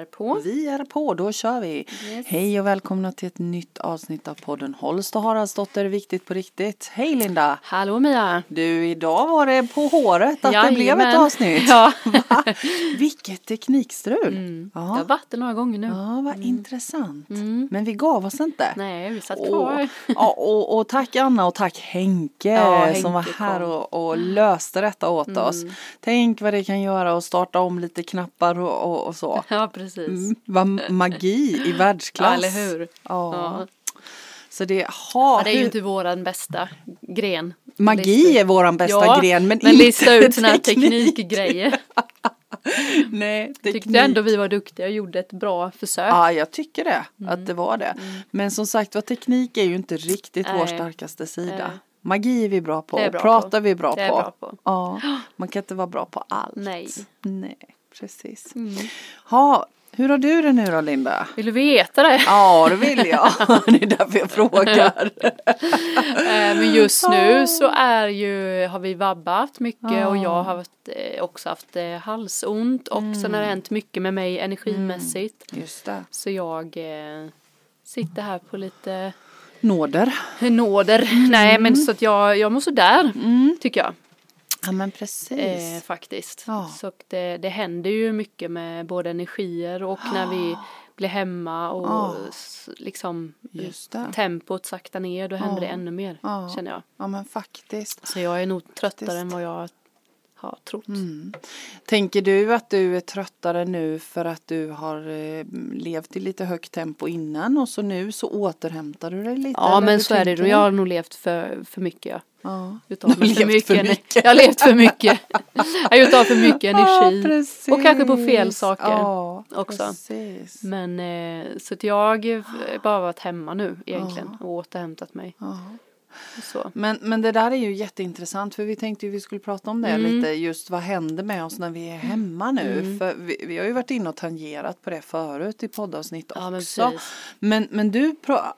är på. Vi är på, då kör vi. Yes. Hej och välkomna till ett nytt avsnitt av podden Holst och Haraldsdotter, viktigt på riktigt. Hej Linda! Hallå Mia! Du, idag var det på håret att det blev ett Jajamän. avsnitt. Ja. Va? Vilket teknikstrul! Mm. Det Ja. har varit det några gånger nu. ja, vad intressant. Mm. Men vi gav oss inte. Nej, vi satt kvar. ja, och, och tack Anna och tack Henke, Ja, Henke som var här och, och löste detta åt oss. Mm. Tänk vad det kan göra att starta om lite knappar och, och, och så. Ja, precis. Mm, vad magi i världsklass. Ja, eller hur? Ja. Ja. Så det, ha, Ja, det är ju inte våran bästa gren. magi Lista- är våran bästa ja, gren men, men inte lista ut sådana här teknik. teknikgrejer. Nej, teknik. Tyckte ändå vi var duktiga och gjorde ett bra försök. Ja, jag tycker det, Mm. att det var det. Men som sagt var, teknik är ju inte riktigt vår Nej. starkaste sida. Nej. Magi är vi bra på, Det och bra pratar på. vi bra Det är på. bra på. Ja, man kan inte vara bra på allt. Nej. Nej, precis. Mm. Ha, hur har du det nu då Linda? Vill du veta det? Ja, det vill jag. det är därför jag frågar. Eh, Men just nu så är ju, har vi vabbat mycket och jag har eh, också haft eh, halsont och sen har det hänt mycket med mig energimässigt. Just det. Så jag sitter här på lite Nåder. nåder. Nej men så att jag, jag mår sådär tycker jag. Ja men precis. Eh, faktiskt. Ja. Så det, det händer ju mycket med både energier och när vi blir hemma och Ja. s- liksom Just det. tempot saktar ner då händer Ja. det ännu mer känner jag. Ja men faktiskt. Så jag är nog tröttare Faktiskt. än vad jag har trott. Mm. Tänker du att du är tröttare nu för att du har eh, levt i lite högt tempo innan och så nu så återhämtar du dig lite? Ja men så är det? Jag har nog levt för, för mycket. Ja. Ja. Utav för för mycket. Jag har levt för mycket. Jag har gjort av för mycket energi. Ja. Och kanske på fel saker ja, också. Precis. Men eh, så att jag har bara varit hemma nu egentligen och återhämtat mig. Men, men det där är ju jätteintressant för vi tänkte ju vi skulle prata om det Mm. lite just vad händer med oss när vi är hemma nu Mm. för vi, vi har ju varit inne och tangerat på det förut i poddavsnitt Ja men också. precis. Men, men du,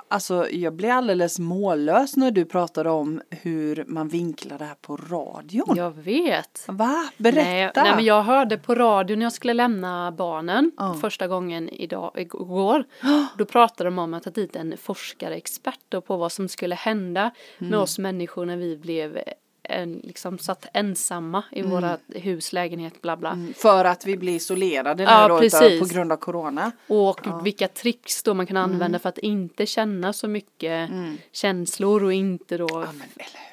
alltså jag blir alldeles mållös när du pratar om hur man vinklar det här på radion. Jag vet. Va? Berätta! Nej, nej men jag hörde på radion när jag skulle lämna barnen Ja. första gången idag, igår. Då pratade de om att ta dit en forskarexpert på vad som skulle hända Mm. med oss människor när vi blev en, liksom satt ensamma i våra hus, lägenhet, bla bla. Mm, För att vi blir isolerade Ja, nu då på grund av corona. Och vilka tricks då man kan använda för att inte känna så mycket känslor och inte då Ja, men,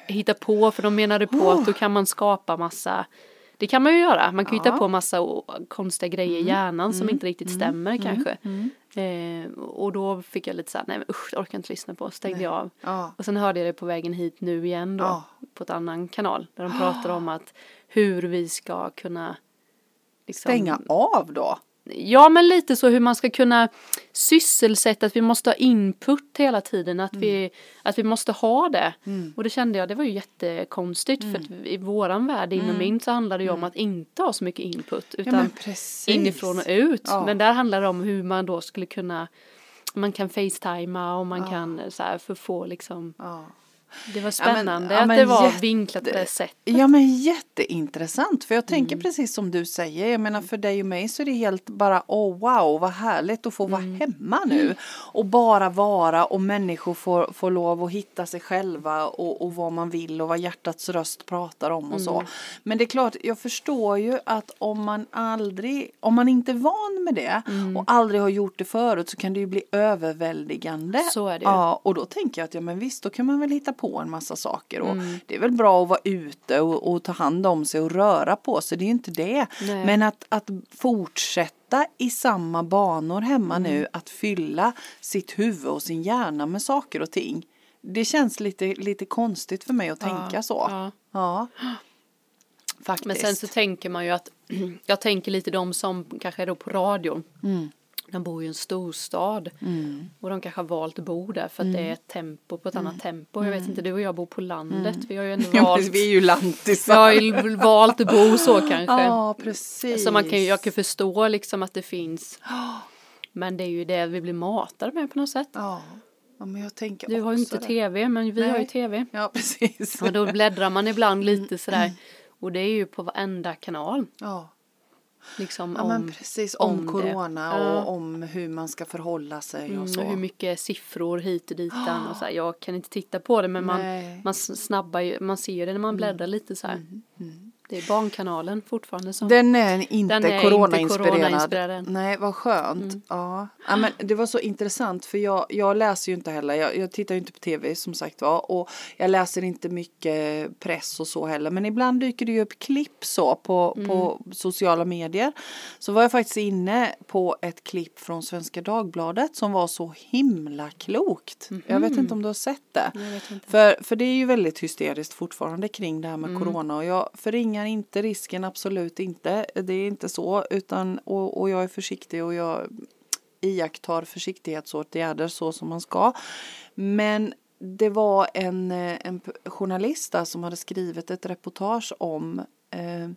hitta på, för de menade på att då kan man skapa massa det kan man ju göra, man kan ju hitta på massa konstiga grejer i hjärnan som inte riktigt stämmer kanske. Eh, och då fick jag lite såhär, nej men usch, jag orkar inte lyssna på, stängde jag av. Ja. Och sen hörde jag det på vägen hit nu igen då, Ja. på ett annan kanal, där de pratar om att hur vi ska kunna liksom, Stänga av då? Ja men lite så hur man ska kunna sysselsätta, att vi måste ha input hela tiden, att, vi, att vi måste ha det. Och det kände jag, det var ju jättekonstigt för att i våran värld, inom min, så handlar det ju om att inte ha så mycket input Ja utan precis. inifrån och ut. Ja. Men där handlar det om hur man då skulle kunna man kan facetima och man kan så här för få liksom Ja. Det var spännande ja, att men det var jätte- vinklat på det sättet. Ja men jätteintressant för jag tänker Mm. precis som du säger. Jag menar för dig och mig så är det helt bara oh wow vad härligt att få vara Mm. hemma nu. Och bara vara och människor får, får lov att hitta sig själva och, och vad man vill och vad hjärtats röst pratar om och Mm. så. Men det är klart jag förstår ju att om man aldrig, om man inte är van med det Mm. och aldrig har gjort det förut så kan det ju bli överväldigande. Så är det ju. Ja, och då tänker jag att ja men visst då kan man väl hitta på en massa saker och Mm. det är väl bra att vara ute och, och ta hand om sig och röra på sig, det är ju inte det. Nej. Men att, att fortsätta i samma banor hemma Mm. nu, att fylla sitt huvud och sin hjärna med saker och ting. Det känns lite, lite konstigt för mig att tänka så. ja. Ja. Faktiskt. Men sen så tänker man ju att jag tänker lite de som kanske är då på radion. Mm. De bor i en storstad och de kanske har valt att bo där för att Mm. det är ett tempo på ett annat tempo. Jag vet inte, du och jag bor på landet. Vi har ju ändå ja, valt, vi är ju lantisar. har ju valt att bo så kanske. Ja, precis. Så man kan jag kan förstå liksom att det finns. Men det är ju det vi blir matade med på något sätt. Ja. ja, men jag tänker Du har ju inte det. tv men vi har ju Nej. tv. Ja, precis. Och då bläddrar man ibland lite sådär. Och det är ju på varenda kanal. Ja. Liksom Ja om, men precis, om, om det. corona Ja. och om hur man ska förhålla sig mm, och så. och hur mycket siffror hit och ditan och så här, jag kan inte titta på det men man, Nej. man snabbar ju, man ser ju det när man bläddrar lite så här. Det är Barnkanalen fortfarande som Den är inte Den är inte corona-inspirerad. corona-inspirerad. Nej, vad skönt. Ja. ja, men det var så intressant för jag, jag läser ju inte heller. Jag, jag tittar ju inte på tv som sagt var och jag läser inte mycket press och så heller. Men ibland dyker det ju upp klipp så på, på sociala medier. Så var jag faktiskt inne på ett klipp från Svenska Dagbladet som var så himla klokt. Jag vet inte om du har sett det. Jag vet inte. För, för det är ju väldigt hysteriskt fortfarande kring det här med corona och jag förringar inte risken, absolut inte. Det är inte så utan och, och jag är försiktig och jag iakttar försiktighetsåtgärder så som man ska. Men det var en, eh, en journalist där som hade skrivit ett reportage om eh,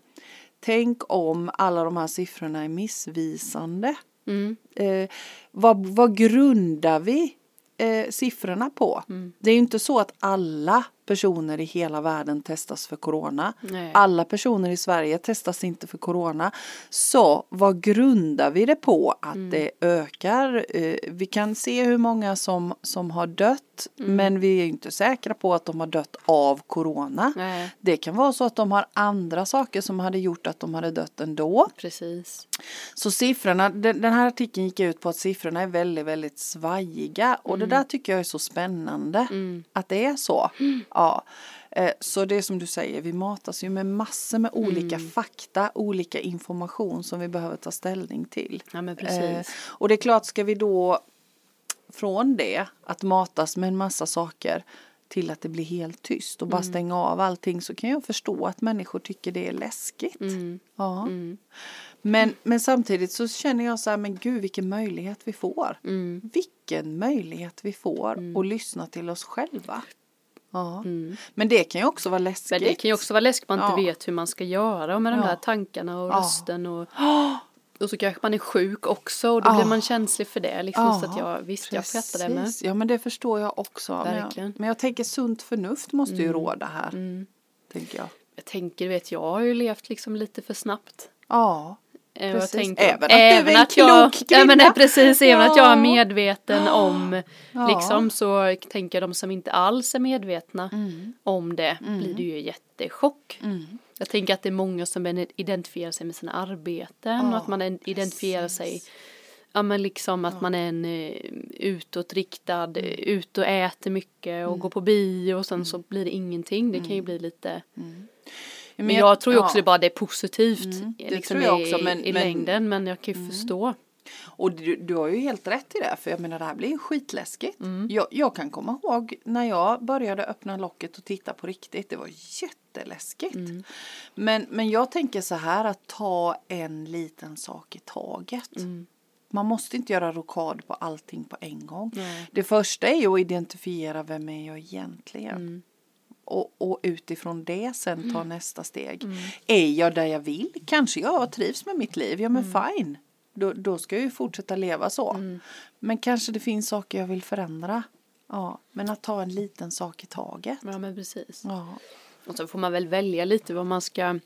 Tänk om alla de här siffrorna är missvisande. Mm. Eh, vad, vad grundar vi eh, siffrorna på? Mm. Det är ju inte så att alla personer i hela världen testas för corona. Nej. Alla personer i Sverige testas inte för corona. Så vad grundar vi det på att Mm. det ökar? Eh, vi kan se hur många som, som har dött Mm. men vi är inte säkra på att de har dött av corona. Nej, Det kan vara så att de har andra saker som hade gjort att de hade dött ändå. precis. Så siffrorna, den, här artikeln gick ut på att siffrorna är väldigt, väldigt svajiga och det där tycker jag är så spännande Mm. att det är så. Ja. Eh, Så det är som du säger, vi matas ju med massor med olika fakta, olika information som vi behöver ta ställning till. Ja men Eh, precis. Och det är klart, ska vi då från det, att matas med en massa saker till att det blir helt tyst och bara Mm. stänga av allting så kan jag förstå att människor tycker det är läskigt. Mm. Ja. Mm. Men, men samtidigt så känner jag så här, men gud vilken möjlighet vi får. Mm. Vilken möjlighet vi får att lyssna till oss själva. Ja. Mm. Men det kan ju också vara läskigt. Men det kan ju också vara läskigt man inte Ja. vet hur man ska göra med de Ja. där tankarna och rösten och, och så kanske man är sjuk också och då blir man känslig för det liksom så att jag visst jag fattar det med. Precis. Ja men det förstår jag också. Men jag, Verkligen. men jag tänker sunt förnuft måste ju råda här. Mm. Tänker jag. Jag tänker, vet jag har ju levt liksom lite för snabbt. Ja. Eh, och jag Precis. tänker- Även att du är en att jag, klok ja, men kvinna. nej, precis, även att jag är Ja. medveten om Ja. liksom så tänker de som inte alls är medvetna Mm. om det blir det ju jättechock. Mm. Jag tänker att det är många som identifierar sig med sina arbeten och Ja, att man en- identifierar sig Ja men liksom att man är en eh, utåtriktad, Mm. eh, ut och äter mycket och går på bio och sen så blir det ingenting. Det kan ju bli lite Ja, Men jag tror ju också ja. det bara det är positivt Mm, det liksom tror jag i, också, men- i men- Mm. längden men jag kan ju förstå. Och du, du har ju helt rätt i det, för jag menar det här blir ju skitläskigt. Mm. Jag, jag kan komma ihåg när jag började öppna locket och titta på riktigt, det var jätteläskigt. Mm. Men, men jag tänker så här att ta en liten sak i taget. Mm. Man måste inte göra rokad på allting på en gång. Det första är ju att identifiera vem är jag egentligen. Mm. Och, och utifrån det sen ta nästa steg. Är jag där jag vill? Kanske jag trivs med mitt liv. Ja men fine. Då, då ska jag ju fortsätta leva så. Men kanske det finns saker jag vill förändra. Ja, men att ta en liten sak i taget. Ja men precis. Ja. Och så får man väl välja lite vad man ska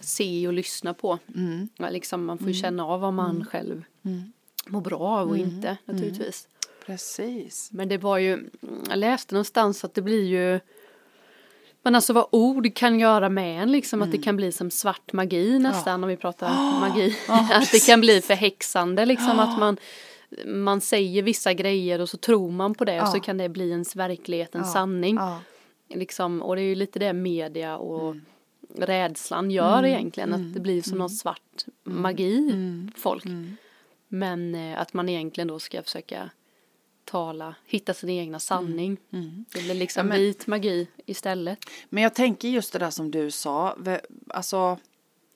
se och lyssna på. Mm. Ja, liksom man får ju känna av vad man själv Mm. mår bra av och inte naturligtvis. Precis. Men det var ju, jag läste någonstans att det blir ju men alltså vad ord kan göra med en liksom att det kan bli som svart magi nästan om vi pratar magi. att det kan bli förhäxande liksom att man man säger vissa grejer och så tror man på det och så Ja. kan det bli ens verklighet, en Ja, sanning. Ja. Liksom, och det är ju lite det media och rädslan gör egentligen, att det blir som någon svart magi för folk. Men eh, att man egentligen då ska försöka tala, hitta sin egna sanning. Det blir liksom Ja, men- vit magi istället. Men jag tänker just det där som du sa. Alltså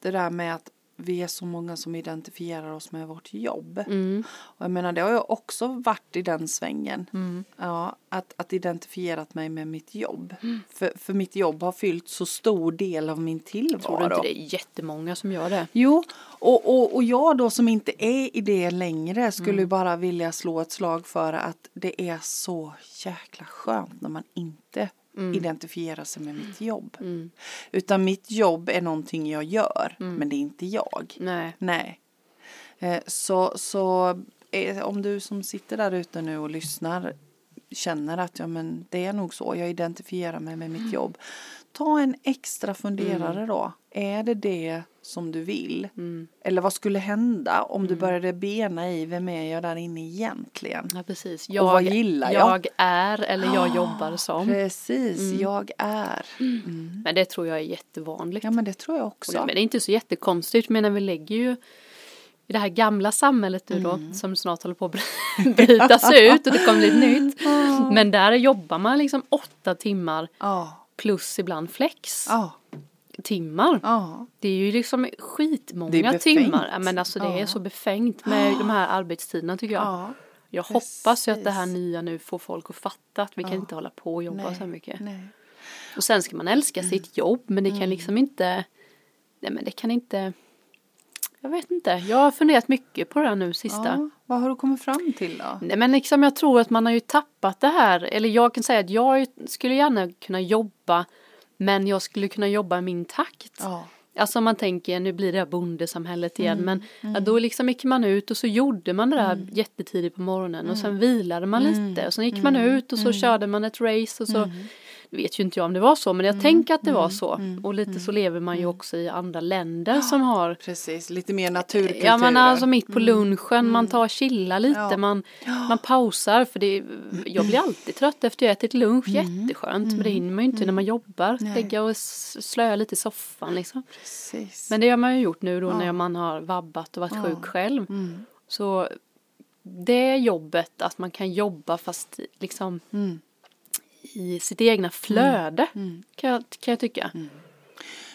det där med att vi är så många som identifierar oss med vårt jobb. Mm. Och jag menar det har jag också varit i den svängen. Mm. Ja, att, att identifierat mig med mitt jobb. För, för mitt jobb har fyllt så stor del av min Tror du tillvaro. inte det är jättemånga som gör det? Jo, och, och, och jag då som inte är i det längre skulle Mm. bara vilja slå ett slag för att det är så jäkla skönt när man inte identifiera sig med mitt jobb. Mm. Utan mitt jobb är någonting jag gör, men det är inte jag. Nej. Nej. Eh, Så, så eh, om du som sitter där ute nu och lyssnar känner att ja, men det är nog så, jag identifierar mig med mitt jobb. Ta en extra funderare då. Är det det som du vill? Eller vad skulle hända om du började bena i vem är jag där inne egentligen? Ja, precis. Och vad gillar jag? Jag är eller jag jobbar som. Precis, jag är. Men det tror jag är jättevanligt. Ja men det tror jag också. Men det är inte så jättekonstigt, men vi lägger ju i det här gamla samhället nu då, Mm. som snart håller på att bry- brytas ut och det kommer bli ett nytt. Men där jobbar man liksom åtta timmar Ja, plus ibland flex ja, timmar. ja. Det är ju liksom är skitmånga timmar. Men alltså det är Ja. så befängt med de här arbetstiderna tycker jag. ja. Jag hoppas ju att det här nya nu får folk att fatta att vi kan inte hålla på och jobba Nej, så här mycket. Nej. Och sen ska man älska sitt jobb men det kan liksom inte, nej men det kan inte, jag vet inte, jag har funderat mycket på det här nu sista. Vad har du kommit fram till då? Nej men liksom jag tror att man har ju tappat det här, eller jag kan säga att jag skulle gärna kunna jobba men jag skulle kunna jobba i min takt. Ja. Alltså man tänker, nu blir det här bondesamhället igen, men ja, då liksom gick man ut och så gjorde man det där jättetidigt på morgonen och sen vilade man lite och sen gick man ut och så körde man ett race och så, vet ju inte jag om det var så, men jag tänker att det var så. Och lite så lever man ju också i andra länder som har Precis, lite mer naturkulturer. Ja men alltså mitt på lunchen, man tar och chillar lite, Ja. man, man pausar för det, jag blir alltid trött efter jag ätit lunch, jätteskönt men det hinner man ju inte när man jobbar, Nej. lägga och slöa lite i soffan liksom. Precis. Men det har man ju gjort nu då när man har vabbat och varit sjuk själv. Mm. Så det jobbet, att man kan jobba fast liksom Mm. I sitt egna flöde kan, jag, kan jag tycka.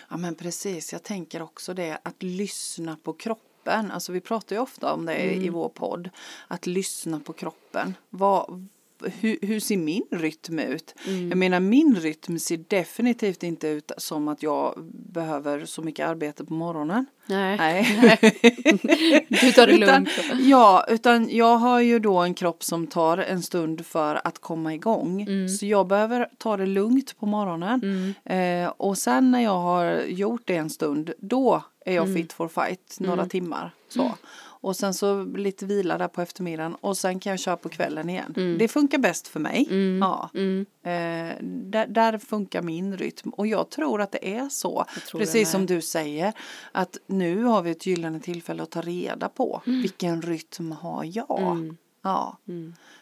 Ja men precis, jag tänker också det att lyssna på kroppen. Alltså vi pratar ju ofta om det Mm. i vår podd. Att lyssna på kroppen. Vad, hur, hur ser min rytm ut? Mm. Jag menar min rytm ser definitivt inte ut som att jag behöver så mycket arbete på morgonen. Nej, Nej. du tar det Utan, lugnt. ja, utan jag har ju då en kropp som tar en stund för att komma igång. Mm. Så jag behöver ta det lugnt på morgonen. Eh, och sen när jag har gjort det en stund, då är jag Mm. fit for fight några timmar. Så. Och sen så lite vila där på eftermiddagen och sen kan jag köra på kvällen igen. Det funkar bäst för mig. Ja. Mm. Eh, där, där funkar min rytm och jag tror att det är så. Precis som du säger att nu har vi ett gyllene tillfälle att ta reda på vilken rytm har jag. Ja.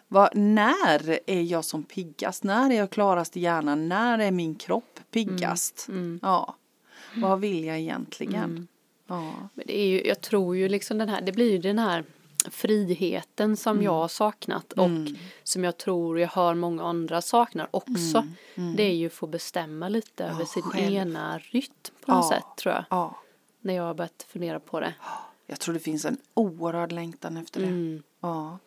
Vad, när är jag som piggast? När är jag klarast i hjärnan? När är min kropp piggast? Ja. Vad vill jag egentligen? Ja. Men det är ju, jag tror ju liksom den här, det blir ju den här friheten som jag har saknat och som jag tror jag hör många andra saknar också. Det är ju att få bestämma lite över sin själv. ena rytm på något Ja. sätt tror jag. ja. När jag har börjat fundera på det. Jag tror det finns en oerhörd längtan efter det. Mm. Ja.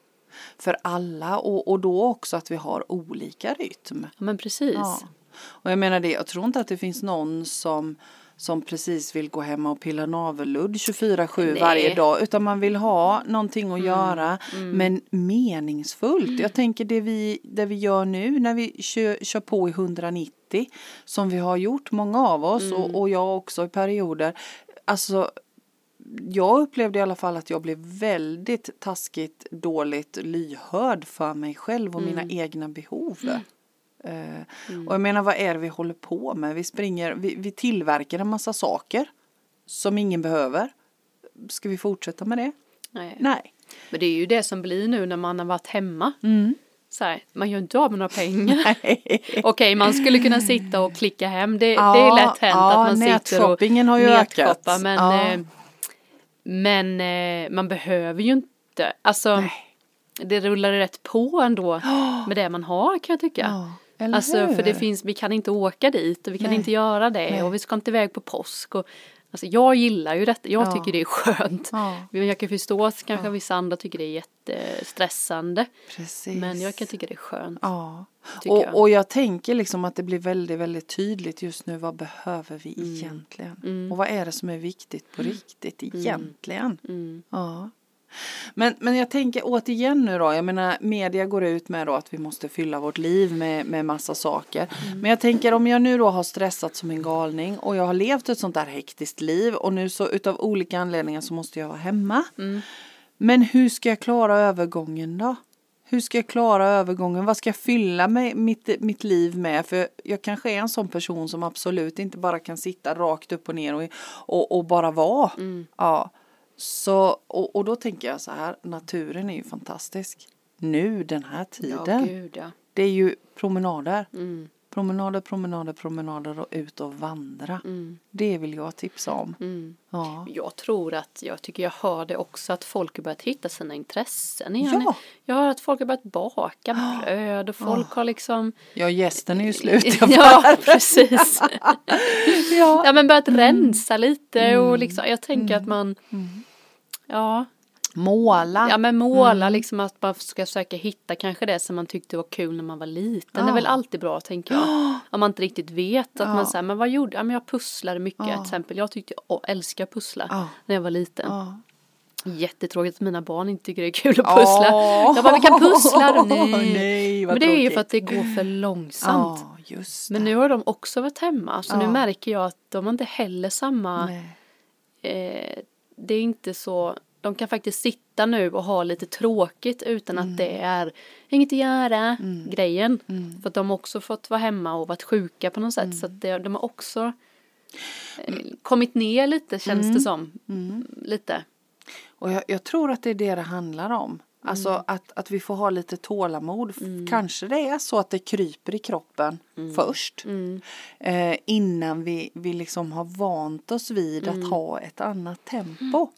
För alla och, och då också att vi har olika rytm. Ja men precis. Ja. Och jag menar det, jag tror inte att det finns någon som som precis vill gå hem och pilla navelludd 24-7 Nej. varje dag utan man vill ha någonting att göra men meningsfullt. Jag tänker det vi, det vi gör nu när vi kör, kör på i 190 som vi har gjort många av oss och, och jag också i perioder. Alltså jag upplevde i alla fall att jag blev väldigt taskigt dåligt lyhörd för mig själv och mina egna behov. Eh, Och jag menar vad är det vi håller på med? Vi springer, vi, vi tillverkar en massa saker som ingen behöver. Ska vi fortsätta med det? Nej. Nej. Men det är ju det som blir nu när man har varit hemma. Mm. Så här, man gör inte av med några pengar. Okej, man skulle kunna sitta och klicka hem. Det, det är Ja, lätt hänt ja, att man sitter och har ju ökat. Men, Ja. eh, men eh, man behöver ju inte. Alltså, Nej. det rullar rätt på ändå med det man har kan jag tycka. Ja, eller Alltså för det hur? finns, vi kan inte åka dit och vi kan Nej. inte göra det Nej. och vi ska inte iväg på påsk och Alltså jag gillar ju detta, jag Ja. tycker det är skönt. Ja. Jag kan förstå att kanske vissa andra tycker det är jättestressande. Precis. Men jag kan tycka det är skönt. Ja. tycker jag. Och, och jag tänker liksom att det blir väldigt, väldigt tydligt just nu. Vad behöver vi egentligen? Mm. Och vad är det som är viktigt på riktigt egentligen? Mm. Ja. Men, men jag tänker återigen nu då, jag menar media går ut med då att vi måste fylla vårt liv med, med massa saker. Mm. Men jag tänker om jag nu då har stressat som en galning och jag har levt ett sånt där hektiskt liv och nu så utav olika anledningar så måste jag vara hemma. Mm. Men hur ska jag klara övergången då? Hur ska jag klara övergången? Vad ska jag fylla med mitt, mitt liv med? För jag kanske är en sån person som absolut inte bara kan sitta rakt upp och ner och, och, och bara vara. Mm. Ja. Så, och, och då tänker jag så här, naturen är ju fantastisk. Nu den här tiden. Ja, gud, ja. Det är ju promenader. Mm. Promenader, promenader, promenader och ut och vandra. Mm. Det vill jag tipsa om. Mm. Ja. Jag tror att, jag tycker jag hör det också, att folk har börjat hitta sina intressen igen. Ja. Jag hör att folk har börjat baka bröd och folk ja. har liksom Ja, gästen är ju slut. ja, precis. ja. ja, men börjat rensa lite och mm. liksom, jag tänker att man mm. Ja. Måla. Ja men måla mm. liksom att man ska försöka hitta kanske det som man tyckte var kul när man var liten. Ja. Det är väl alltid bra tänker jag. Om man inte riktigt vet att ja. man säger men vad gjorde jag? Ja, men jag pusslade mycket ja. till exempel. Jag tyckte jag älskar att pussla när jag var liten. Jättetråkigt att mina barn inte tycker det är kul att pussla. Oh. Jag bara, vi kan pussla. Nej. Nej men det är ju för att det går för långsamt. Oh, men nu har de också varit hemma så nu märker jag att de har inte heller samma eh, det är inte så, de kan faktiskt sitta nu och ha lite tråkigt utan mm. att det är inget att göra mm. grejen. Mm. För att de har också fått vara hemma och varit sjuka på något sätt så att det, de har också eh, kommit ner lite känns det mm. som. Mm. Lite. Och jag, jag, tror att det är det det handlar om. Alltså mm. att, att vi får ha lite tålamod. Mm. Kanske det är så att det kryper i kroppen mm. först. Eh, innan vi, vi liksom har vant oss vid att ha ett annat tempo.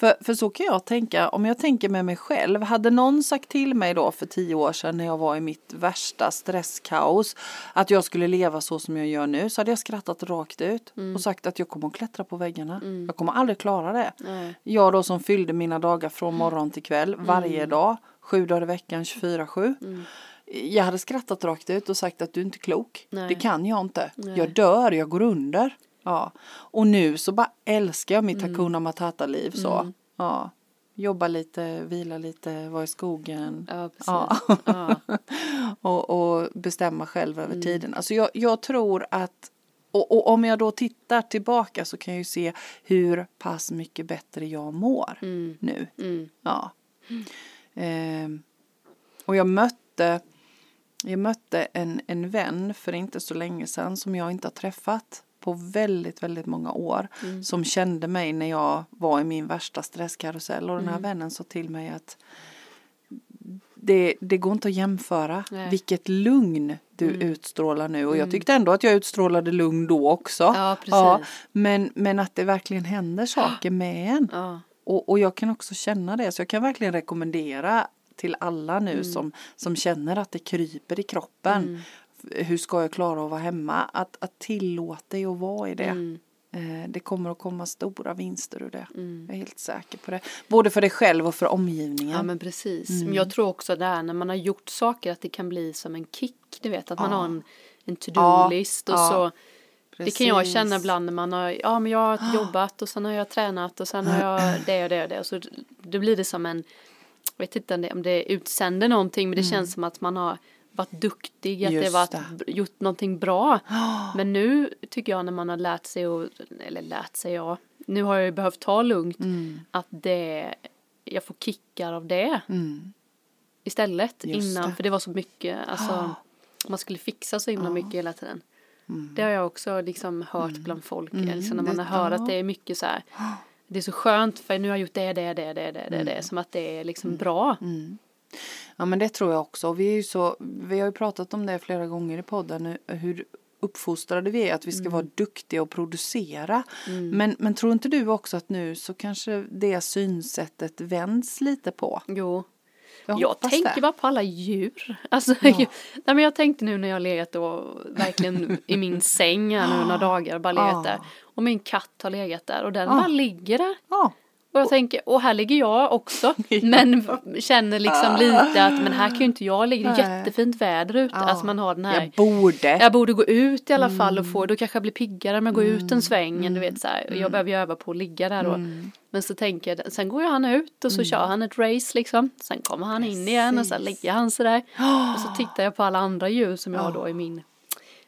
För, för så kan jag tänka, om jag tänker med mig själv, hade någon sagt till mig då för tio år sedan när jag var i mitt värsta stresskaos att jag skulle leva så som jag gör nu så hade jag skrattat rakt ut mm. och sagt att jag kommer att klättra på väggarna. Mm. Jag kommer aldrig klara det. Nej. Jag då som fyllde mina dagar från morgon till kväll mm. varje dag, sju dagar i veckan, 24-7 mm. jag hade skrattat rakt ut och sagt att du är inte klok. Nej. Det kan jag inte. Nej. Jag dör, jag går under. Ja. Och nu så bara älskar jag mitt mm. Hakuna Matata-liv så. Mm. Ja. Jobba lite, vila lite, vara i skogen. Ja, precis. Ja. ja. och, och, bestämma själv över mm. tiden. Alltså jag, jag tror att och, och, om jag då tittar tillbaka så kan jag ju se hur pass mycket bättre jag mår mm. nu. Mm. Ja. Eh, och jag mötte, jag mötte en, en vän för inte så länge sedan som jag inte har träffat på väldigt, väldigt många år mm. som kände mig när jag var i min värsta stresskarusell och den här mm. vännen sa till mig att det, det går inte att jämföra Nej. vilket lugn du mm. utstrålar nu och jag mm. tyckte ändå att jag utstrålade lugn då också. Ja, ja, men, men att det verkligen händer saker med en. Ja. Och, och jag kan också känna det så jag kan verkligen rekommendera till alla nu mm. som, som känner att det kryper i kroppen. Mm hur ska jag klara att vara hemma? Att, att tillåta dig att vara i det. Mm. Eh, det kommer att komma stora vinster ur det. Mm. Jag är helt säker på det. Både för dig själv och för omgivningen. Ja men precis. Mm. Men jag tror också där när man har gjort saker att det kan bli som en kick. Du vet att man har en, en to-do-list ja. och så Precis. Det kan jag känna ibland när man har, ja men jag har jobbat och sen har jag tränat och sen har jag det och det och det. Och så då blir det som en, jag vet inte om det utsänder någonting men det mm. känns som att man har varit duktig, att Just det varit det. gjort någonting bra. Men nu tycker jag när man har lärt sig, och, eller lärt sig ja, nu har jag ju behövt ta lugnt, mm. att det, jag får kickar av det. Mm. Istället Just innan, det. för det var så mycket, alltså man skulle fixa så himla oh. mycket hela tiden. Mm. Det har jag också liksom hört mm. bland folk, mm. alltså när man har hört att det är mycket så här, det är så skönt för nu har jag gjort det, det, det, det, det, det, det, som att det är liksom bra. Ja men det tror jag också. Vi, är ju så, vi har ju pratat om det flera gånger i podden hur uppfostrade vi är att vi ska mm. vara duktiga och producera. Mm. Men, men tror inte du också att nu så kanske det synsättet vänds lite på? Jo. Jag, jag tänker det. bara på alla djur. Alltså, ja. jag, nej, men jag tänkte nu när jag legat och verkligen i min säng här nu några dagar bara legat ja. där. Och min katt har legat där och den ja. bara ligger där. Ja. Och jag tänker, och här ligger jag också. Men känner liksom lite att men här kan ju inte jag ligga. Det är jättefint väder ute. Ja. Alltså man har den här. Jag borde. Jag borde gå ut i alla fall Mm. och få, då kanske jag blir piggare med att gå ut en sväng. Du vet så här. Och jag behöver ju öva på att ligga där då. Mm. Men så tänker jag, sen går han ut och så kör han ett race liksom. Sen kommer han in igen och så Precis. ligger han sådär. Och så tittar jag på alla andra djur som jag har då i min,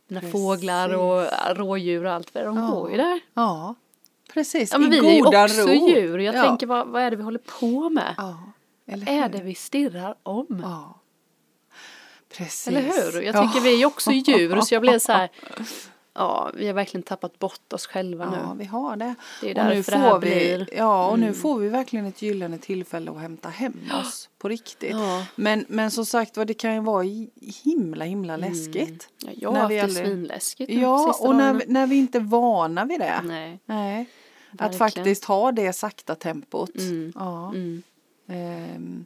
mina Precis. fåglar och rådjur och allt vad. De Ja. går ju där. Ja, precis. Ja men I vi är ju också ro. djur. Jag ja. tänker vad, vad är det vi håller på med? Ja, eller Är det vi stirrar om? Ja. Precis. Eller hur? Jag Ja. tycker vi är ju också djur så jag blev så här. Ja, vi har verkligen tappat bort oss själva Ja, nu. vi har det. Det är och nu därför det här får vi, blir- Mm. Ja, och nu får vi verkligen ett gyllene tillfälle att hämta hem oss på riktigt. Ja. Men, men som sagt var, det kan ju vara hi- himla, himla läskigt. Ja, jag har haft det svinläskigt Ja, och när, när vi inte är vana vid det. Nej. Nej. Att Verkligen. faktiskt ha det sakta tempot. Mm. Ja. Mm. Ehm,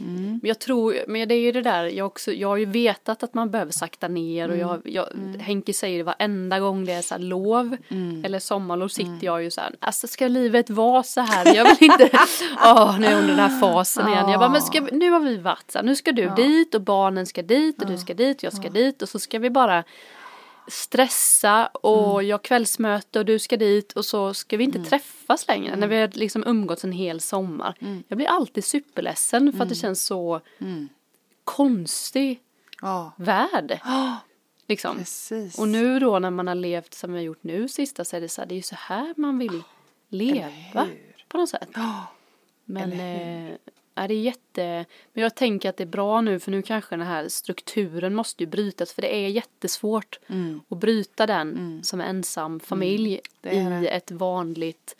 mm. Men jag tror, men det är ju det där, jag, också, jag har ju vetat att man behöver sakta ner och jag, jag Henke säger det varenda gång det är så här lov eller sommarlov sitter jag ju så här, alltså ska livet vara så här? Jag vill inte, åh nu är under den här fasen igen. Jag bara, men ska, nu har vi varit så här, nu ska du dit och barnen ska dit och du ska dit och jag ska dit och så ska vi bara stressa och jag har kvällsmöte och du ska dit och så ska vi inte träffas längre när vi har liksom umgåtts en hel sommar. Jag blir alltid superledsen för att det känns så konstig Ja, värld. Liksom. precis. Och nu då när man har levt som vi har gjort nu sista så är det så här, det är ju så här man vill leva hur? på något sätt. Ja, Men eh, ja, det är jätte, men jag tänker att det är bra nu för nu kanske den här strukturen måste ju brytas för det är jättesvårt Mm. att bryta den som ensam familj det är i ett vanligt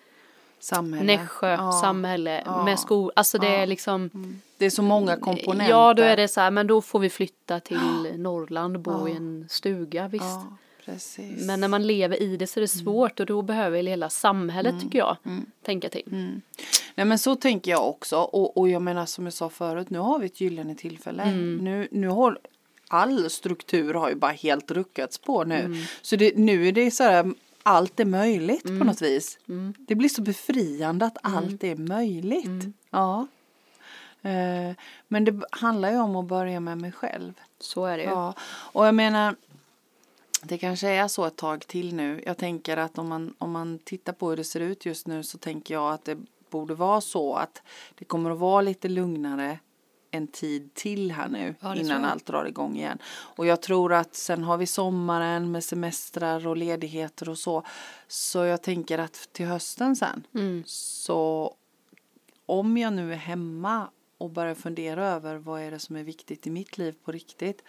samhälle. Nässjö Ja. samhälle Ja. med skol, alltså det Ja. är liksom Det är så många komponenter. Ja, då är det så här, men då får vi flytta till Norrland och bo i en stuga, visst. Precis. Men när man lever i det så är det svårt och då behöver hela samhället tycker jag tänka till. Nej men så tänker jag också och, och jag menar som jag sa förut nu har vi ett gyllene tillfälle. Mm. Nu, nu har all struktur har ju bara helt ruckats på nu. Mm. Så det, nu är det så här allt är möjligt Mm. på något vis. Det blir så befriande att allt är möjligt. Mm. Ja. Eh, men det handlar ju om att börja med mig själv. Så är det ju. Ja, och jag menar det kanske är så ett tag till nu. Jag tänker att om man, om man tittar på hur det ser ut just nu så tänker jag att det borde vara så att det kommer att vara lite lugnare en tid till här nu Ja, innan allt drar igång igen. Och jag tror att sen har vi sommaren med semestrar och ledigheter och så. Så jag tänker att till hösten sen Mm. så om jag nu är hemma och börjar fundera över vad är det som är viktigt i mitt liv på riktigt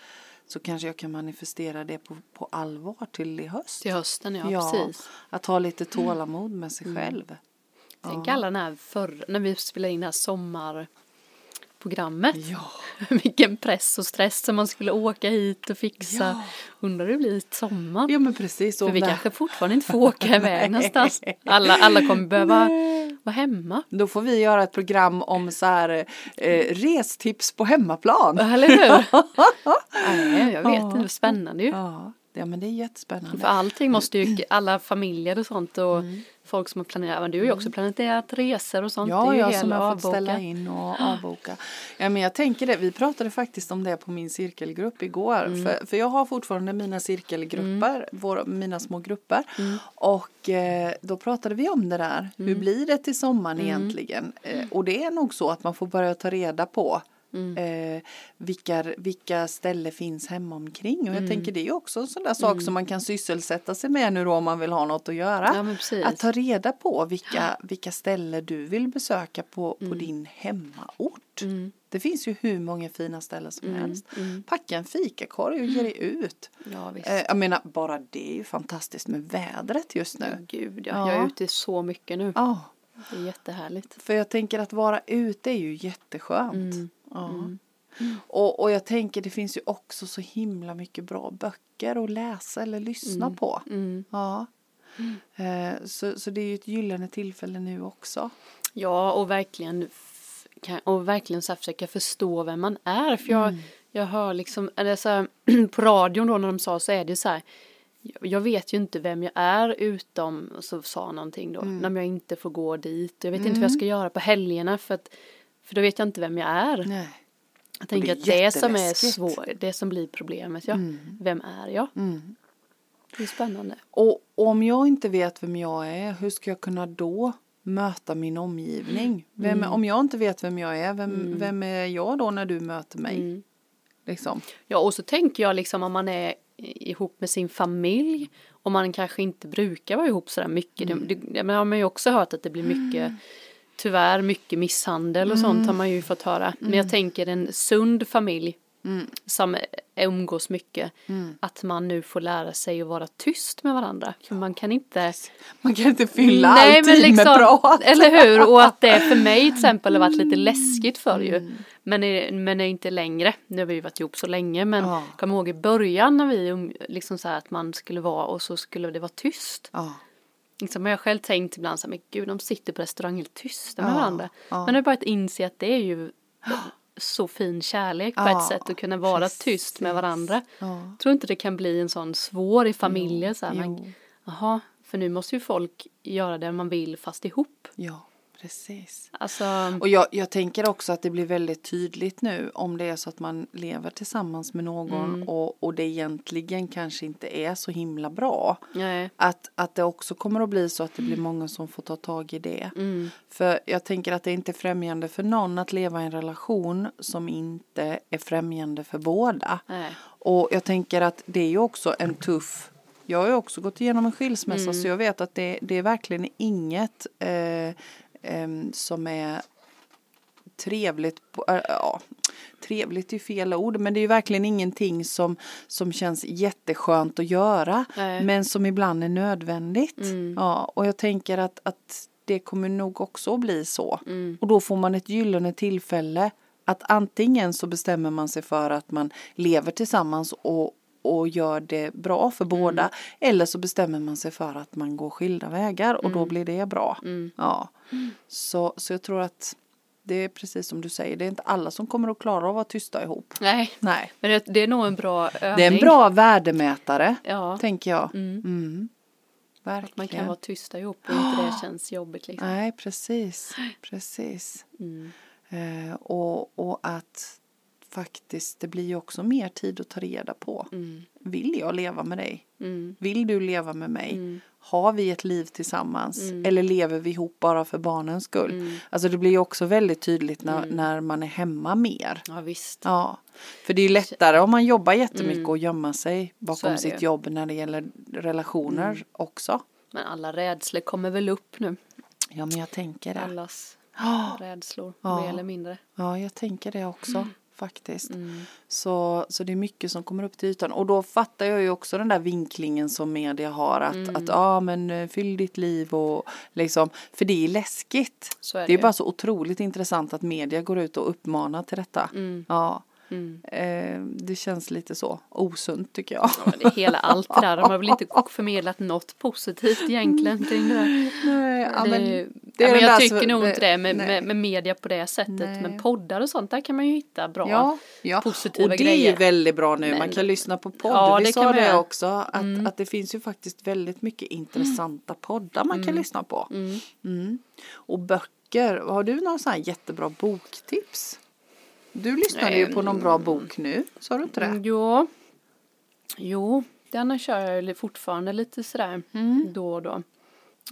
så kanske jag kan manifestera det på, på allvar till i höst. Till hösten, ja, precis. Att ha lite tålamod med sig själv. Tänk alla den här förr, när vi spelade in det här sommarprogrammet. Ja. Vilken press och stress som man skulle åka hit och fixa. Ja. Undrar hur det blir i sommar. ja men precis. För vi det- kanske fortfarande inte får åka iväg någonstans. Alla, alla kommer behöva vara hemma. Då får vi göra ett program om så här eh, restips på hemmaplan. Eller hur? Nej, jag vet inte, är spännande ju. Ja, ja men det är jättespännande. För allting måste ju, alla familjer och sånt och Mm. folk som har planerat, men du har ju också planerat resor och sånt. Ja, jag som har fått avboka. ställa in och avboka. Ja, men jag tänker det, vi pratade faktiskt om det på min cirkelgrupp igår. Mm. För, för jag har fortfarande mina cirkelgrupper, våra, mina små grupper. Mm. Och eh, då pratade vi om det där. Hur blir det till sommaren Mm. egentligen? Eh, och det är nog så att man får börja ta reda på Mm. Eh, vilka, vilka ställen finns hemma omkring. Och jag Mm. tänker det är också en sån där sak som man kan sysselsätta sig med nu då om man vill ha något att göra. Ja. Att ta reda på vilka, vilka ställen du vill besöka på, på din hemmaort. Mm. Det finns ju hur många fina ställen som Mm, helst. mm. Packa en fikakorg och ge dig ut. Ja. Eh, jag menar, bara det är ju fantastiskt med vädret just nu. Gud, ja. Ja. Jag är ute så mycket nu. Ja, Det är jättehärligt. för jag tänker att vara ute är ju jätteskönt. Mm. Ja. Mm. Och, och jag tänker det finns ju också så himla mycket bra böcker att läsa eller lyssna på. Mm. Ja. Eh, så, så det är ju ett gyllene tillfälle nu också. Ja, och verkligen, och verkligen så här försöka förstå vem man är. För jag, Mm. jag hör liksom, eller så här, på radion då när de sa så är det så här, jag vet ju inte vem jag är utom, så sa någonting då, Mm. när jag inte får gå dit. Jag vet inte vad jag ska göra på helgerna för att, för då vet jag inte vem jag är. Nej. Jag tänker att det som är svårt, det som blir problemet, ja. Mm. Vem är jag? Mm. Det är spännande. Och om jag inte vet vem jag är, hur ska jag kunna då möta min omgivning? Vem, Mm. Om jag inte vet vem jag är, vem, vem är jag då när du möter mig? Mm. Liksom. Ja, och så tänker jag liksom om man är ihop med sin familj och man kanske inte brukar vara ihop sådär mycket. Mm. Det, det, men har man ju också hört att det blir mycket, tyvärr mycket misshandel och sånt har man ju fått höra. Men jag tänker en sund familj Mm. som umgås mycket, Mm. att man nu får lära sig att vara tyst med varandra. För man kan inte Man kan inte fylla Nej, all men tid med liksom, prat. Eller hur? Och att det för mig till exempel har varit lite läskigt för ju. Mm. Men, är- men är inte längre. Nu har vi ju varit ihop så länge men Ja. kom ihåg i början när vi um, liksom så här att man skulle vara och så skulle det vara tyst. Ja. Liksom har jag själv tänkt ibland så här, men gud de sitter på restaurang helt tysta med Ja, varandra. ja. Men nu har jag börjat inse att det är ju så fin kärlek på Ja, ett sätt att kunna vara tyst med precis. varandra. Ja. Tror inte det kan bli en sån svår i familjer så här, Jo. men, Jaha, för nu måste ju folk göra det man vill fast ihop. ja, precis. Alltså, Och jag, jag tänker också att det blir väldigt tydligt nu om det är så att man lever tillsammans med någon Mm. och, och det egentligen kanske inte är så himla bra. nej. Att, att det också kommer att bli så att det blir många som får ta tag i det. Mm, För jag tänker att det är inte främjande för någon att leva i en relation som inte är främjande för båda. nej. Och jag tänker att det är ju också en tuff jag har ju också gått igenom en skilsmässa Mm. så jag vet att det, det är verkligen inget eh, som är trevligt. Äh, ja, trevligt är fel ord men det är ju verkligen ingenting som, som känns jätteskönt att göra Nej. men som ibland är nödvändigt. Mm. Ja, och jag tänker att, att det kommer nog också att bli så. Mm. Och då får man ett gyllene tillfälle att antingen så bestämmer man sig för att man lever tillsammans och, och gör det bra för Mm. båda. Eller så bestämmer man sig för att man går skilda vägar och då blir det bra. Mm. Ja. Så, så jag tror att det är precis som du säger, det är inte alla som kommer att klara av att vara tysta ihop. nej. Nej. Men det, det är nog en bra övning. Det är en bra värdemätare, Ja, tänker jag. Mm. Mm. Verkligen. att man kan vara tysta ihop och inte det känns jobbigt liksom. Nej, precis. Precis. Mm. Eh, och, och att faktiskt det blir ju också mer tid att ta reda på. Mm. Vill jag leva med dig? Mm. Vill du leva med mig? Mm. Har vi ett liv tillsammans? Mm. Eller lever vi ihop bara för barnens skull? Mm. Alltså det blir ju också väldigt tydligt när, Mm. när man är hemma mer. Ja visst. Ja, för det är ju lättare om man jobbar jättemycket Mm. och gömma sig bakom sitt. Mm. jobb när det gäller relationer också. Men alla rädslor kommer väl upp nu. Ja, men jag tänker det. Allas rädslor, Ja. mer eller mindre. ja jag tänker det också faktiskt. Mm. Så, så det är mycket som kommer upp till ytan. Och då fattar jag ju också den där vinklingen som media har. Att, Mm. att ja men eh, fyll ditt liv och liksom. För det är läskigt. Är det, Det är ju. bara så otroligt intressant att media går ut och uppmanar till detta. Mm. Ja, Mm. eh, det känns lite så osunt tycker jag. Ja, det är hela allt det där. De har väl inte förmedlat något positivt egentligen kring det där. Nej, ja, det, men ja, är men jag tycker nog det- inte det med, med, med media på det sättet. Nej. Men poddar och sånt, där kan man ju hitta bra. Ja, ja. positiva och det är grejer. ju väldigt bra nu. Man Men- kan lyssna på podd. Ja, Vi det sa man det också. Att, Mm. att det finns ju faktiskt väldigt mycket intressanta poddar man kan lyssna på. Mm. Mm. Och böcker. Har du några sådana jättebra boktips? Du lyssnade ju på någon bra bok nu. Sa du inte det? Mm, Jo, jo, den kör jag ju fortfarande lite sådär Mm. då och då.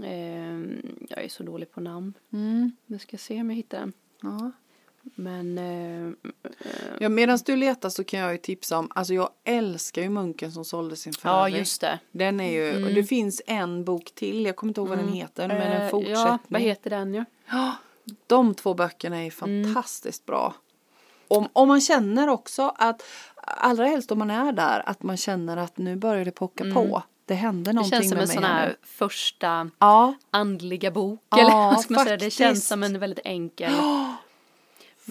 Ehm, jag är så dålig på namn. Mm. Nu ska se om jag hittar den. Ja. Men eh, Ja, Medan du letar så kan jag ju tipsa om, alltså jag älskar ju Munken som sålde sin ja, Ferrari. just det. Den är ju, och det finns en bok till, jag kommer inte ihåg vad den heter, men en Eh, fortsättning. Ja, vad heter den ja? Ja, de två böckerna är Mm. fantastiskt bra. Om, om man känner också att, allra helst om man är där, att man känner att nu börjar det pocka på. Det händer Mm. Det någonting känns som med en mig sån här här första Ja, andliga bok. Ja, eller ska man säga? Det känns som en väldigt enkel,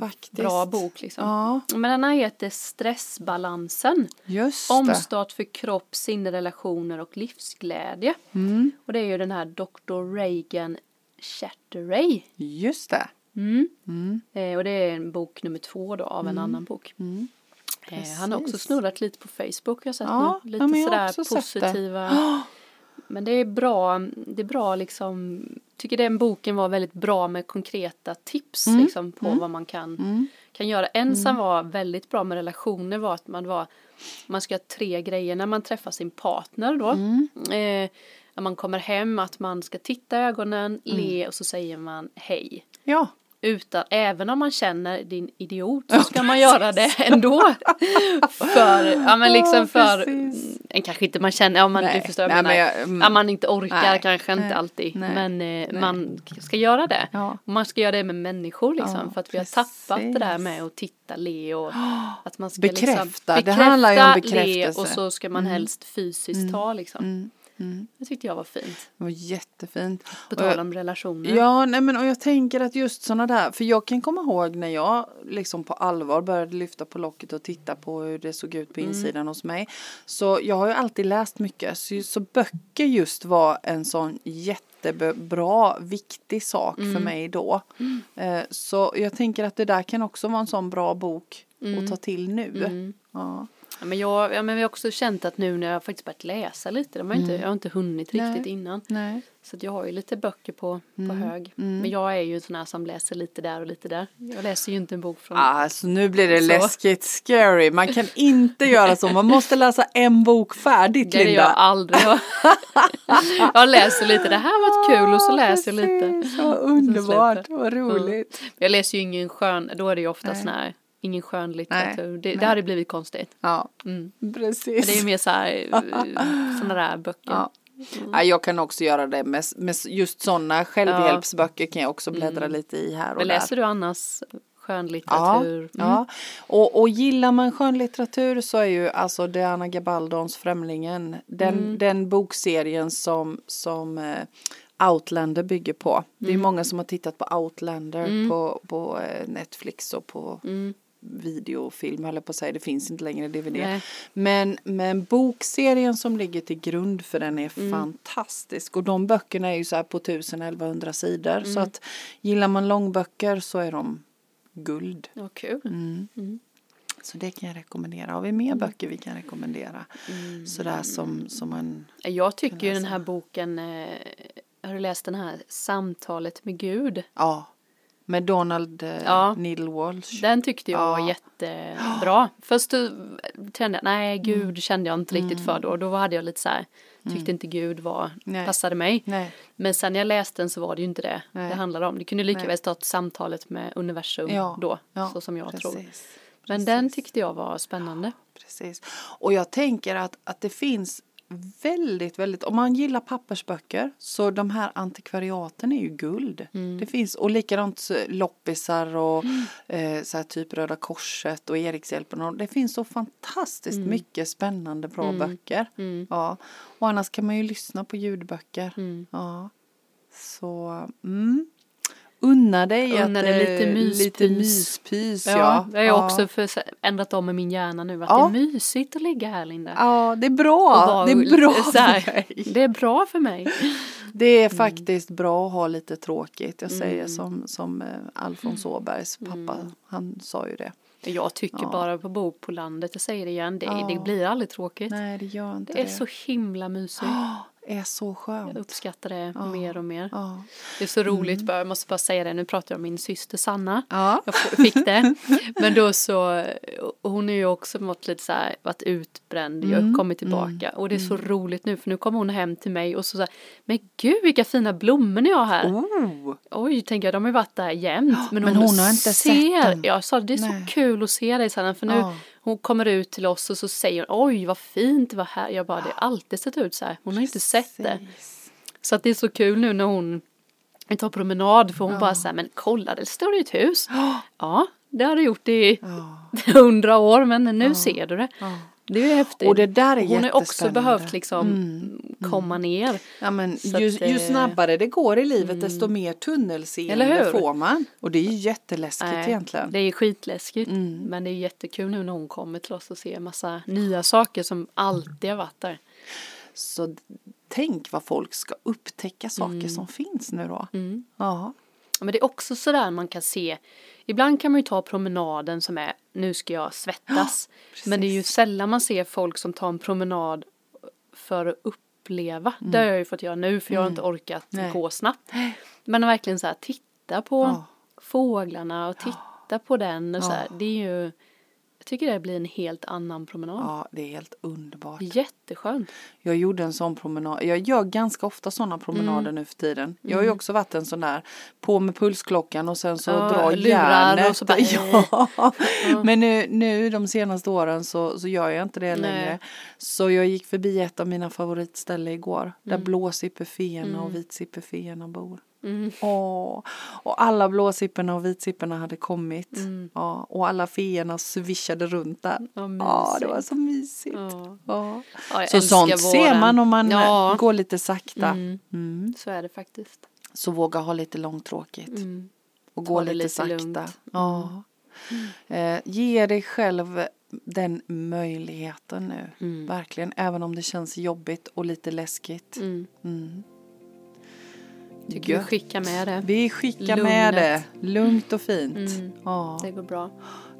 faktiskt. bra bok liksom. Ja, Men den här heter Stressbalansen. just det. Omstart för kropp, sinne, relationer och livsglädje. Mm, Och det är ju den här Dr. Reagan Chatterjee. just det. Mm. Mm, Eh, och det är en bok nummer två då av en annan bok. mm. Eh, han har också snurrat lite på Facebook jag har sett Ja, nu. Lite ja, sådär positiva. Men det är bra, det är bra liksom, tycker den boken var väldigt bra med konkreta tips Mm, liksom på vad man kan, kan göra. En som var väldigt bra med relationer var att man var, man ska göra tre grejer när man träffar sin partner då. Mm. Eh, när man kommer hem, att man ska titta i ögonen, Mm. le och så säger man hej. Ja, Utan, även om man känner din idiot så ska man göra det ändå. för, ja men liksom Ja, för, precis. en kanske inte man känner, ja man, Nej, du förstår nej, men jag- mm. Ja, man inte orkar Nej, kanske inte alltid. men eh, man ska göra det. Ja. Man ska göra det med människor liksom. Ja, för att vi har tappat det där precis. med att titta, le och att man ska Bekräfta. liksom Det handlar ju om le bekräftelse. och så ska man helst fysiskt ta liksom. mm, mm. Det tyckte jag var fint. det var jättefint. På tal om relationer. Ja, nej men och jag tänker att just sådana där, för jag kan komma ihåg när jag liksom på allvar började lyfta på locket och titta på hur det såg ut på Mm. insidan hos mig. Så jag har ju alltid läst mycket, så, så böcker just var en sån jättebra, viktig sak Mm. för mig då. Eh, så jag tänker att det där kan också vara en sån bra bok att ta till nu. Mm. Ja. Ja, men jag, ja, men vi har också känt att nu när jag faktiskt börjat läsa lite, de har inte, jag har inte hunnit Nej. riktigt innan. Nej. Så jag har ju lite böcker på, på hög. Men jag är ju en sån här som läser lite där och lite där. Jag läser ju inte en bok från... Alltså nu blir det Så. läskigt scary. Man kan inte göra så. Man måste läsa en bok färdigt det är jag Linda. aldrig. jag läser lite, det här var kul och så läser jag lite. Vad underbart, vad roligt. Jag läser ju ingen skön, då är det ju ofta sån här, ingen skön litteratur. Nej, Det, det nej. hade blivit konstigt. Ja, Mm. precis. Men det är ju mer så här, sådana där böcker. Ja. Ja, jag kan också göra det med, med just sådana självhjälpsböcker kan jag också bläddra lite i här och Men där. läser du annars Ja, skönlitteratur? Mm. ja. Och, och gillar man skönlitteratur så är ju alltså Diana Gabaldons Främlingen den, Mm. den bokserien som, som eh, Outlander bygger på. Det Mm. är många som har tittat på Outlander på, på eh, Netflix och på Mm. Videofilm höll jag på att säga, det finns inte längre DVD. Nej. Men, men bokserien som ligger till grund för den är Mm. fantastisk och de böckerna är ju så här på 1000-1100 sidor Mm. så att gillar man långböcker så är de guld. Ja, kul. Mm. Så det kan jag rekommendera. Har vi mer böcker vi kan rekommendera? Sådär som, som man... Jag tycker ju den här boken, eh, har du läst den här Samtalet med Gud? Ja. Med Donald eh, Ja. Needle Walsh. Den tyckte jag var Ja. jättebra. Först kände jag, nej Mm. Gud kände jag inte riktigt för då. Då hade jag lite så här, tyckte inte Gud var, Nej. passade mig. Nej. Men sen när jag läste den så var det ju inte det Nej. det handlade om. Det kunde lika väl stått samtalet med universum Ja. då, så som jag tror. precis. Men den tyckte jag var spännande. Precis. Och jag tänker att, att det finns väldigt, väldigt, om man gillar pappersböcker så de här antikvariaten är ju guld. Mm. Det finns, och likadant eh, loppisar och eh, så här typ Röda Korset och Erikshjälpen. Och det finns så fantastiskt Mm. mycket spännande bra böcker. Ja. Och annars kan man ju lyssna på ljudböcker. Mm. Ja. Så, mm. Unna dig Unna att, dig eh, lite myspys. lite myspys. Ja, Ja, jag har ja. också för, ändrat om med min hjärna nu att Ja. det är mysigt att ligga här Linda. Ja, det är bra. Det är bra för mig. Det är bra för mig. Det är faktiskt bra att ha lite tråkigt. Jag säger Mm. som, som eh, Alfons Åbergs pappa, han sa ju det. Jag tycker Ja. bara på Bo på landet, jag säger det igen, det, Ja. det blir aldrig tråkigt. Nej, det gör inte det det. är så himla mysigt. är så Jag skönt. uppskattar det Ja. mer och mer. Ja. Det är så roligt, bara, jag måste bara säga det, nu pratar jag om min syster Sanna. Ja. Jag fick det. Men då så, hon är ju också mått lite så här, varit utbränd, jag Mm, har kommit tillbaka. Och det är så roligt nu, för nu kommer hon hem till mig och så, här, men gud vilka fina blommor ni har här. Oh. Oj, tänker jag, de har ju varit där jämt. Men, men hon har inte ser, sett dem. Jag sa, det är Nej. så kul att se dig Sanna, för nu. Hon kommer ut till oss och så säger hon, oj vad fint det var här. Jag bara, det har alltid sett ut så här. Hon har inte sett det. Så att det är så kul nu när hon vi tar promenad för hon bara så här, men kolla det står ju ett hus. Ja, det har det gjort i Ja. hundra år men nu ser du det. Det är ju häftigt. Och det där är hon har också behövt liksom komma ner. Ja, men ju, att, ju eh, snabbare det går i livet desto mer tunnelseende får man. Och det är ju jätteläskigt Nej, egentligen. Det är skitläskigt. Mm. Men det är jättekul nu när hon kommer till oss och ser massa nya saker som alltid har varit där. Så tänk vad folk ska upptäcka saker Mm. som finns nu då. Ja. Men det är också sådär man kan se. Ibland kan man ju ta promenaden som är nu ska jag svettas. men det är ju sällan man ser folk som tar en promenad för att uppleva. Mm. Det har jag ju fått göra nu för jag har inte mm. orkat Nej. gå snabbt. Men verkligen så här titta på ja. fåglarna och titta på den och så här, det är ju jag tycker det blir en helt annan promenad. Ja, det är helt underbart. Jätteskönt. Jag gjorde en sån promenad. Jag gör ganska ofta sådana promenader mm. nu för tiden. Jag har ju mm. också varit en sån där på med pulsklockan och sen så ja, drar järnet. Och så bara, ja. ja. Men nu, nu de senaste åren så, så gör jag inte det Nej. längre. Så jag gick förbi ett av mina favoritställen igår. Mm. Där blåsippeféerna mm. och vitsippeféerna bor. Mm. Åh, och alla blåsipporna och vitsipporna hade kommit. Mm. Ja, och alla feerna svischade runt där. Ja, det var så mysigt. Ja. Ja. Så sånt våren. ser man om man ja. går lite sakta. Mm. mm. Så är det faktiskt. Så våga ha lite långtråkigt. Mm. Och gå lite, lite sakta. Lugnt. Ja. Mm. Eh, ge dig själv den möjligheten nu. Verkligen. Även om det känns jobbigt och lite läskigt. Tycker vi skickar med det. Vi skickar Lugnet. med det. Lugnt och fint. Mm. Ja. Det går bra.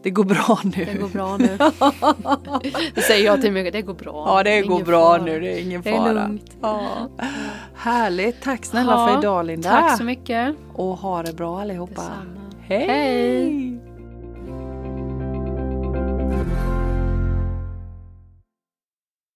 Det går bra nu. Det går bra nu. det säger jag till mig. Det går bra. Ja, det går bra fara. nu. Det är ingen fara. Det är lugnt. Ja. Härligt. Tack snälla ja, för idag Linda. Tack så mycket. Och ha det bra allihopa. Detsamma. Hej. Hej.